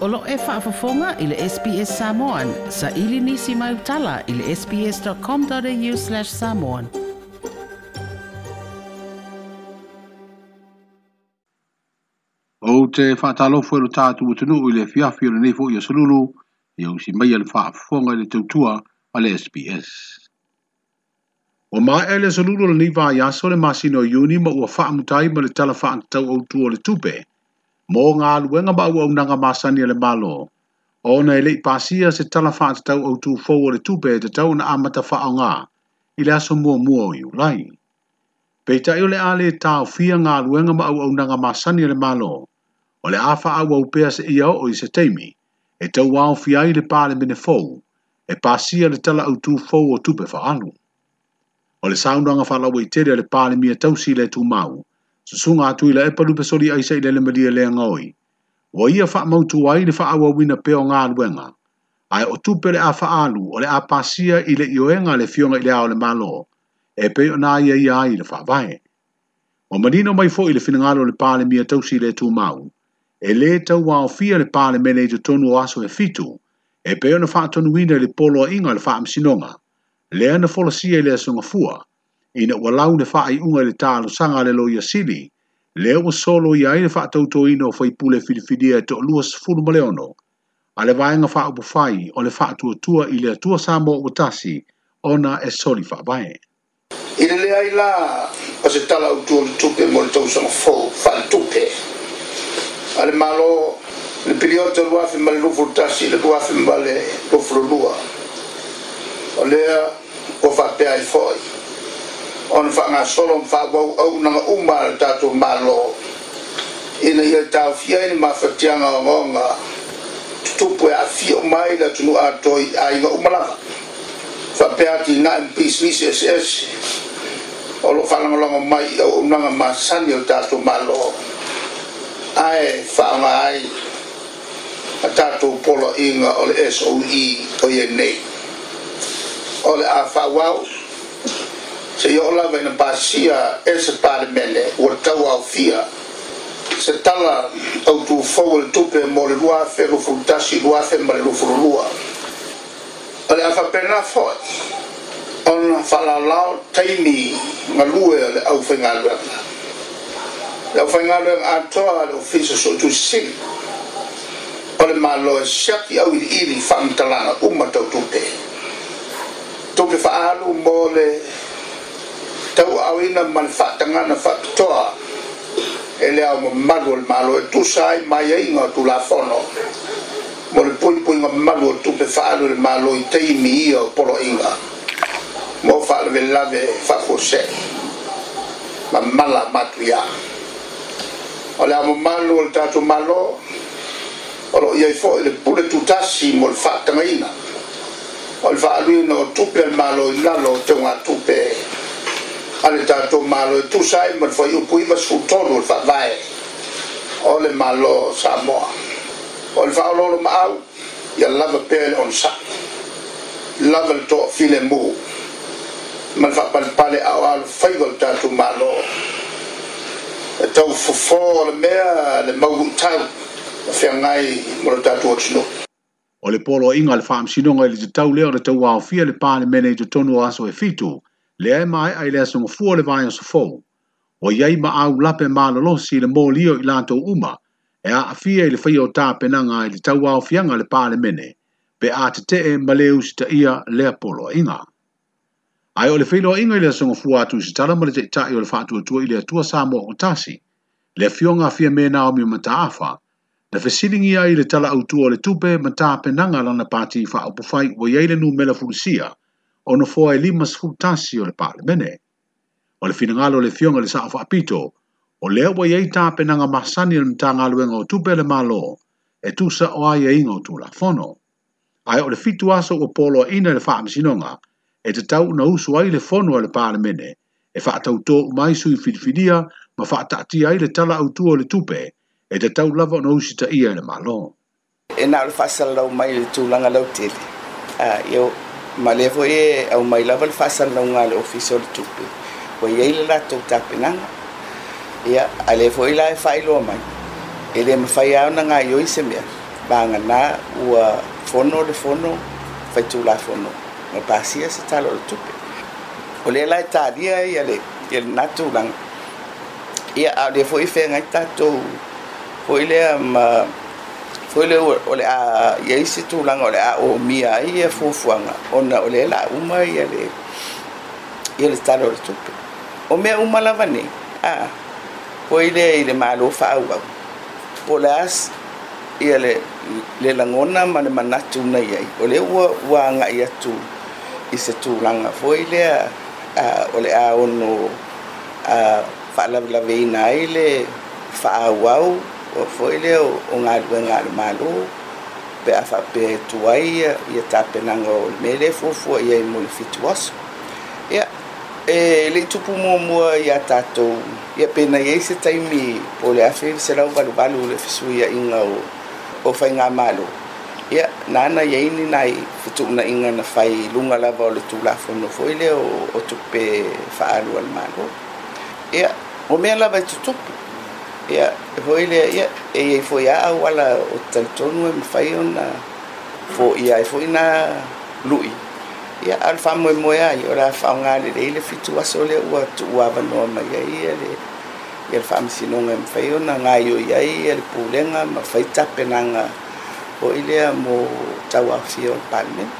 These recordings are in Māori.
Olo e whaafafonga i le SPS Samoan. Sa ili nisi mai utala i le sps.com.au slash samoan. O te whaatalo fwelo tātu utunu i le fiafi o le nefo i asalulu i au si mai al whaafonga i le tautua a le SPS. O ma e le asalulu le niva i aso le masino i uni ma ua whaamutai ma le tala whaantau au tu o le tupe. O le tupe mō ngā luenga ba ua unanga māsani ele malo. O na ele pasia se tala wha te tau au tū fōu ale tūpe te tau na amata wha ngā, i le aso mua mua o lai. Pei tai e ole ale tau fia ngā luenga ba ua unanga māsani ele malo, o le au awa upea se ia o i se teimi, e tau wāo fia i le pāle mene fōu, e pasia le tala au tū fōu o tūpe wha alu. O le saunanga wha lawa i e tere le pāle mia tau si le tū mau, sunga atu ila e palu pesori ai sei lele malia lea ngoi. Wa ia faa mautu ai le faa wawina wina peo ngā luenga. Ai o tupere a faa alu o le a pasia ile le ioenga le fionga ile ao le malo. E peo nā ia ia ai le wha vae. O manino mai fo ile le finangalo le pāle mia tausi le tū mau. E le tau wā o fia le pale mele i tonu o aso e fitu. E peo na faa tonu wina le polo inga le faa msinonga. Lea na folosia i le asungafua. fua ina ua lau le faaʻiʻuga i le le sili lea ua solo ia ai le faatautoina faipule filifilia e toʻalua sefulu ma le a le vaega faaupufai o le i le tasi ona e soli faavae le la o se talautua le tupe mo le tausagafou faaletupe a le malo le piliota luafe ma le lufulu tasi le ma le lufulu lua o lea ua on faagasolo ma faauauaunaga uma le tatou malo ina ia taufia i le tu ogoga a fi o mai le atunua atoi aiga uma lava faapea tina e mapisiisi eseese o loo faalagolago mai o le malo ai faaga ai a polo poloiga o le soe o iai ne o le a faauau se yo la ven pa si a ese par mele o ta wa fia se tala au tu fo o tu pe mo le wa fe lo fruta si lo hace mal lo frulua ale afa pena fo on fa la la taimi ma lue le au fe ngalo le au fe ngalo a to a lo fiso so tu sin ole ma lo shaki au i i fa mtala na umma tau tu pe tu pe fa alu mo le tau awina ma le faatagana faapitoa e le ao mamalu o le malo e tusa ai mai aiga o tulafono mo le puipuiga mamalu o tupe faalu i le malo i taimi ia o poloiga mo faalavelelave faafuaseʻi ma mala matuiā o le ao mamalu o le tatou malo o loo iai foʻi le pule tutasi mo le faatagaina o le faaluina o tupe a le malo i lalo o teuga tupe ale ta to malo tu sai ma fo yo kuiva su tonu fa e vai ole malo sa mo ol fa lo ma au ya lava pel on sa lava to file mo ma fa pal pale a al faigol ta to malo tau fofo o le mea le maugu tau a e whia ngai mora tatu o tino. O le polo inga le whaam sinonga i le te tau leo le tau wao fia le pāne mene i te tonu aso e fitu. le ai mai ai lea sanga fua le vai sa fo. o iei ma au lape si le lio i lanto uma, e a afia i le whai o tā penanga i le tau au fianga le pāle mene, pe a te te e leu si ta ia lea polo inga. Ai o le whilo inga i le sanga fua atu si tala ma le te i o le whātua tua i le tua sā mō o tasi, le fionga fia mena o mi mataafa, na fesilingi ai le tala au tua le tupe ma tā penanga lana pāti wha opufai o iei le nu mela fulusia, o no foa e lima sifu o le pale mene. O le finangalo le fionga le saafu apito, o le ewa yei tape nanga masani le mtanga luenga o tupe le malo, e tusa o aia e inga o tu la fono. Ai o le fitu aso o polo a ina le faa msinonga, e te tau na usu ai le fono le pale mene, e faa tau tō mai sui filifidia, ma faa taati ai le tala au o le tupe, e te tau lava na usi ta ia le malo. E nā le faa salau mai le tu tūlanga lau tele. Uh, ah, yo, malevo e au mai lava le faasalauga a le ofisi o le tupe ua iai le latou tapenaga ia a le foʻi la e faailoa mai e lē mafai ona gaioi se mea paganā ua fono le fono faitulafono ma pasia se talo o le tupe o lea la e talia ia le ia lenā tulaga ia ao o lea foʻi feagai tatou foi lea ma foi le o le a ia isi tulaga o le a omia ai e fuafuaga ona o le la uma ia le ia le talo o le tupe o mea uma lava nei a foi lea i le malo faauau po le as ia le le lagona ma le manatu nai ai o le ua agaʻi atu i se tulaga foi lea a o le a ono a faalavelaveiina ai le faaauau ua foi lea o galuega a le mālō pe a faapea e tuā ia ia tapenaga o le mea lē fuafua ia i mo le fituaso ia e le tupu muamua ia tatou ia pena iai se taimi o le afe le selau valuvalu le fesuiaʻiga o o faigā mālō ia na ana iai ninai fetuunaʻiga na fai luga lava o le tulafono foi lea o tupe faaalu a le ia o mea lava e tutupu ia e foi lea ia e ai foi a au ala o talitonu e mafai ona foʻi e foi na luʻi ia ale faamoemoe ai o la faaogā lelei le fitu aso o lea ua tuuavanoa mai ai ia le ia le faamasinoga e mafai ona gaioi ai ia le pulega ma faitapenaga foʻi lea mo tauafia o le palemene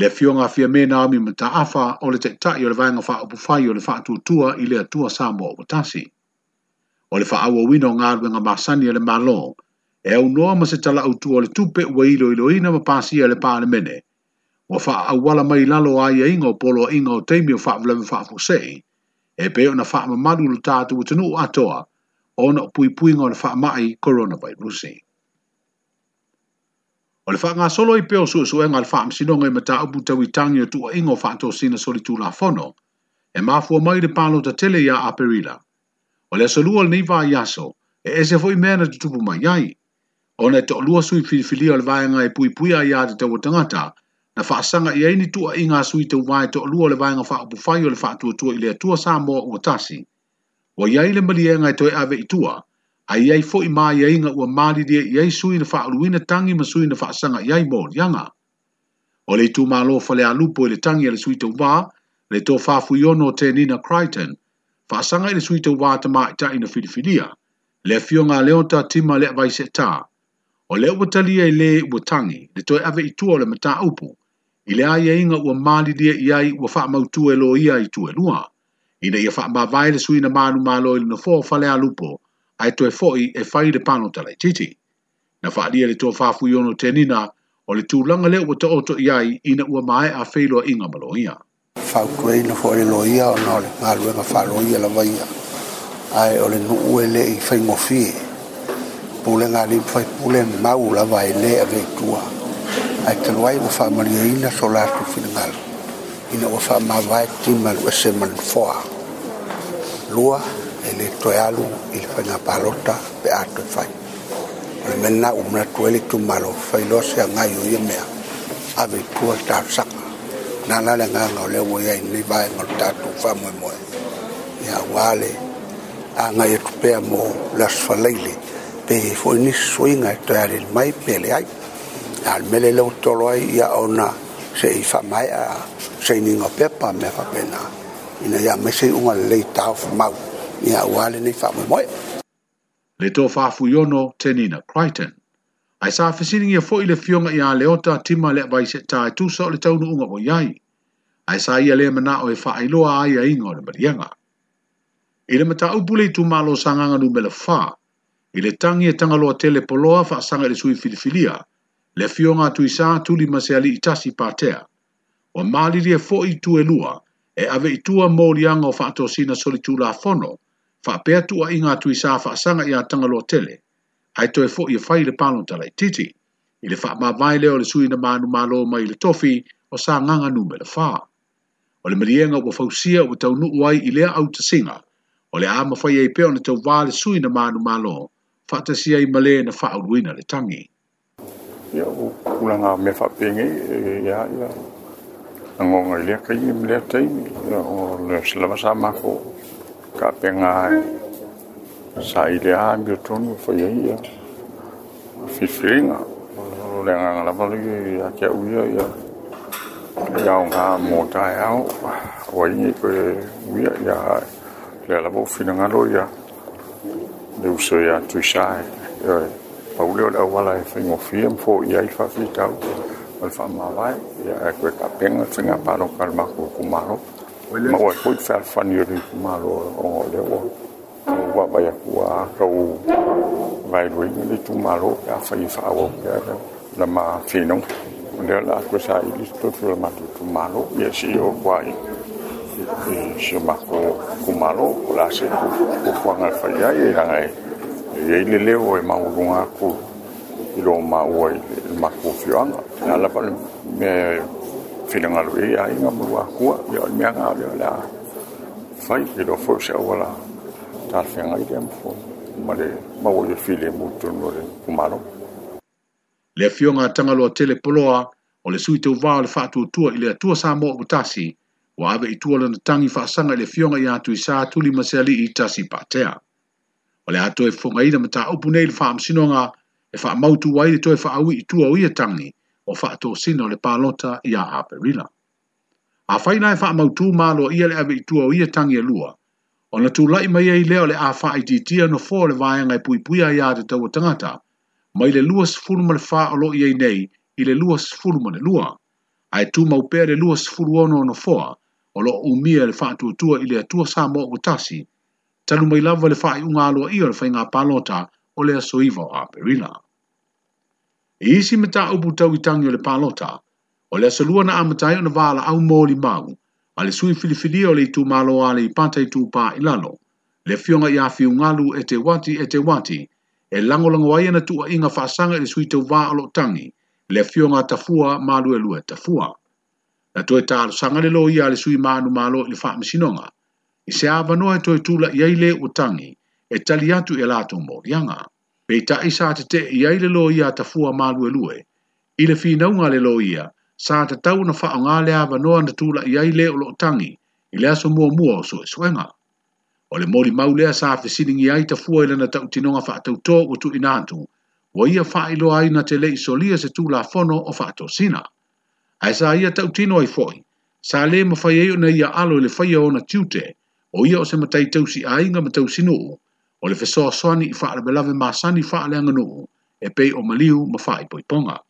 le fiogafia me naomi mataafa o le taʻitaʻi o le vaega faaupufai o le faatuatua i le atua sa mo o tasi o le whaawa wino ngā ruenga māsani e le mālō, e au noa ma se tala utu o le tupe ua ilo ilo ina ma pāsia le pāle mene, wa wha au wala mai lalo a inga o polo a inga o teimi o wha vlewe wha fusei, e peo na wha ma madu lu tātu u tenu atoa, o na pui pui ngā le wha mai koronavirusi. O le wha ngā solo i peo su su e ngā le wha msinonga i mata abu tau i tangi o tu a inga o wha sina solitu la fono, e mafua mai le pālo ta tele ia a perila. O le aso lua ni vaa yaso, e e se foi mena te tupu mai yai. O ne te olua sui filifilia le vaa ngai e pui pui a ya te watangata, na faa sanga i aini tua inga ngā sui te wai te olua le vaa ngai faa upufai o le faa tua tua i lea tua saa moa ua tasi. Wa yai le mali e ngai toi awe i tua, a yai fo i maa yai ua maali dia i ai sui na faa uluina tangi ma sui na faa sanga i ai yanga. O le tu maa lo fale alupo i le tangi a le sui te wai, le to faa fuyono te nina Crichton, faasaga i le sui tau vātama itaʻi na filifilia le afioga a leo tatima le avaiseʻatā o le ua tali ai lē ua tagi le toe ave itua o le mataupu i le aiaiga ua malilia i ai ua faamautua e lo ia i tuelua ina ia faamavae le sui na malumālo i lenofo falealupo ae toe foʻi e fai le pano talaitiiti na faaalia le tofafuiono tenina o le tulaga lea ua taoto i ai ina ua maeʻa feiloaʻiga ma lo ia fau kwei na fo ele loia o na ole e ngā luenga fa loia la vaia ai ole nu uele i fai ngofi pule ngā li fai pule mau la vai le a vei tua ai te loai wa fai maria ina so la tu fina ngā lu ina wa fai ma vai ti ma lu ese man foa lua ele toi alu il fai ngā palota pe ato fai ole mena umra tuele tu malo fai loa se a ngai uye mea a vei tua ta saka na la nga nga le wo ya ni ba nga ta tu fa mo mo ya wale a nga ye tu pe mo la sfa le pe fo ni swinga e to ya le mai pe le ai al mele le to ai ya ona se i fa mai a se ni nga pe pa me fa pe na ina ya me se unga le ta fo ma ya wale ni fa mo mo le to fa fu yo no tenina crichton ai sa fisini ia foʻi le fioga iā leota tima le avaise tatusa o le taunuʻuga o iai ae sa ia lē manaʻo e faailoa ai aiga o le maliaga i le mataupu le itumālo sagaga numele fa i le tagi e tagaloa tele poloa faasaga i le sui filifilia le fioga atu isā tuli ma se alii tasi patea ua maliri e foʻi tuelua e ave itua moliaga o faatosina solitulafono faapea tuuaʻiga atu isā faasaga iā tagaloa tele ai toe fo i fai le palo tala i titi. I le wha mawai leo le sui na manu malo mai le tofi o sa nganga nu me le wha. O le marienga wa fausia wa tau nu uai i lea au singa, o le ama fai ei peo na tau wā le sui na manu malo, fa ta sia i male na wha auruina le tangi. Ia o kulanga me fa pengi, e, e, ia, ia, angonga i lea kai i lea teimi, o le selama sa mako, ka penga sa ile a mi tonu fo ia ia fifiringa o le nganga la pali ki a kia uia ia ia o ngā mōta e au o ingi koe uia ia le la pau fina ngalo ia le uso ia tui sae ia paule o le awala e whaingofia mfo ia i whawhitau o le whamawai ia e koe kapenga tinga paro kalma kukumaro ma oe koe whawhani o le kumaro o le oa wa ba ya wa ro vai ru ni tu ma ro ya fa i fa wo ya la ma fi no de la ko sa i to tu ma tu tu ma ro ya si yo wa i si ma ko ku ma ro la se ku ku fa nga fa ya i la ngai ye le le o ma u nga ku i lo ma o i ma ku fi anga na la pa me fi nga lu ya i nga mu wa ku ya me nga ya la fai i lo fo se wala tafenga ile mfo male mawo ye file mutu nore kumalo le fionga tanga lo tele poloa o le suite o vaal fa tu tu ile tu sa mo butasi wa ave itu ole na tangi fa sanga le fionga ya tu sa tu li maseli itasi patea o le ato e fonga ile mata opu nei fa am sinonga e fa mautu wai le toi fa awi itu o ia tangi o fa to sino le palota ya aperila a faina e fa mautu malo ia le ave itu o ia tangi e lua Ona tu lai mai ai leo le a faa i titia no fō le vāia ngai pui pui a iā te tau o tangata, mai le lua sifuru ma le faa alo i ai nei i le lua sifuru ma le lua. Ai tu mau pē le lua sifuru ono no fō, o lo umia le faa tua tua i le atua sā mō o tasi, tanu mai lava le faa i unga alo i o le fai ngā palota o le asoiva o a perina. I isi me tā upu tau i tangi o le palota, o le asalua na amatai o na vāla au mōli māu, ma ma le sui filifili o le itu malo a le ipata itu pa ilalo. le fionga ia awhi ungalu e te wati e te wati, e lango lango ai ana tua inga whaasanga le sui te wā alo tangi, le fionga tafua malu e lue tafua. Na toi tā alo sanga le loia le sui manu malo i le wha misinonga, i se awa noa e toi tula i aile o tangi, e tali atu e lātou mō Pei ta isa te iaile loia tafua malu e lue, i le whinaunga le loia, sa ta tau na wha ngā lea noa na tūla i aile o lo tangi, i lea so mua mua o so e suenga. O le mori mau lea sa fi sining i ai ta fua ila na tau tinonga wha tau tō o tu inantu, wa ia wha ilo ai na te le i solia se tūla fono o wha to sina. Ai sa ia tau tino ai foi, sa le ma fai eo na ia alo le fai o na tiute, o ia o se matai tau si ai nga matau sinu o, o le fesoa soani i wha alabelave ma sani wha alanganu e pei o maliu ma wha i poiponga.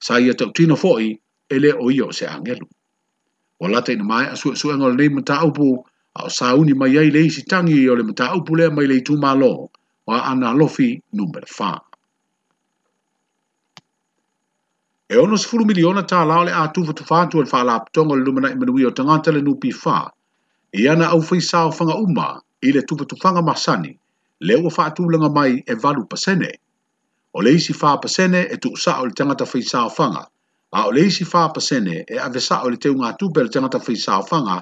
Sa ia tau tino foi, e le o ia o se angelu. O lata ina mai a sua sua ngol nei mata upu, a o sauni mai ai lei si tangi o le mata upu le mai lei tu malo, wa ana lofi numbele fa. E ono se fulu miliona ta lao le a tufa tufa tu al fa la aptongo le lumana imenui o tangata le nupi fa, i ana au fai sao fanga uma i le tufa tufanga masani, le ua fa atulanga mai e valu pasene, o le isi fa pasene e tu usa o le tangata fai sao fanga, a o leisi fa pasene e a vesa o le teu ngā tūpele te ngata whai sāwhanga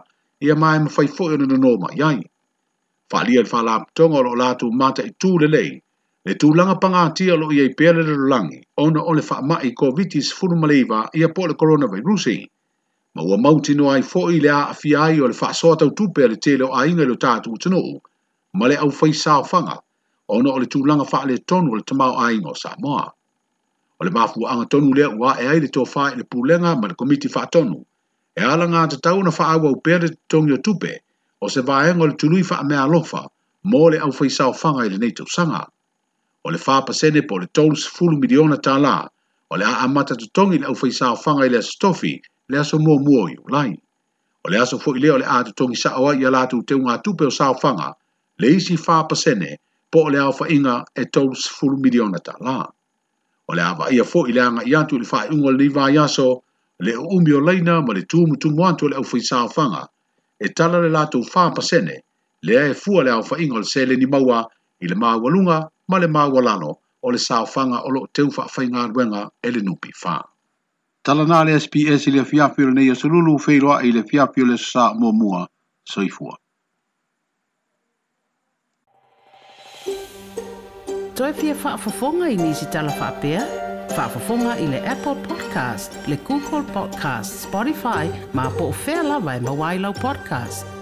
i a mai mawhai fōi ono no mai iai. Fa lia fa la tonga o lātu mata i tūle lei, le tūlanga panga tia lo i ei pēle le rulangi, ona o le wha mai COVID-19 furumaleiva i a pō le koronavirusi. Ma ua mauti no ai fōi le a awhi ai o le wha sōtau tūpele te leo a inga lo tātu utanou, ma le au whai sāwhanga, ona o le tūlanga wha le tonu le tamau a inga o Samoa. o le mafuaaga tonu lea ua ae ai le tofā i le pulega ma le komiti faatonu e ala gatatau na faaauau pea le totogi o tupe o se vaega o le tului faamea alofa mo le ʻaufaisaofaga i lenei tausaga o le fapasene po le tolu sefulu miliona tālā o le aamata totogi i le ʻaufaisaofaga i le asotofi le aso muamua o iulai o le aso foʻi lea o le a totogi saʻo ai ia latou teuga tupe o saofaga le isi fapasene po o le aofaʻiga e tolu sefulu miliona tālā o le awa ia fo i le anga i antu i le whae ungo li vā yaso le o umi o leina ma le tūmu tūmu antu le au fai sāwhanga e tala le lātou whā pasene le e fua le au fai ingo le sele ni maua i le maa walunga ma le maa walano o le sāwhanga o lo teu wha whai ngā ruenga e nupi whā. Tala nā le SPS i fiafio le neia sululu feiroa i fiafio le sā mua soifua. toe fa whaafafonga i nisi tala whaapea? fa i ile Apple Podcast, le Google Podcast, Spotify, ma po o whea lawa e mawailau podcast.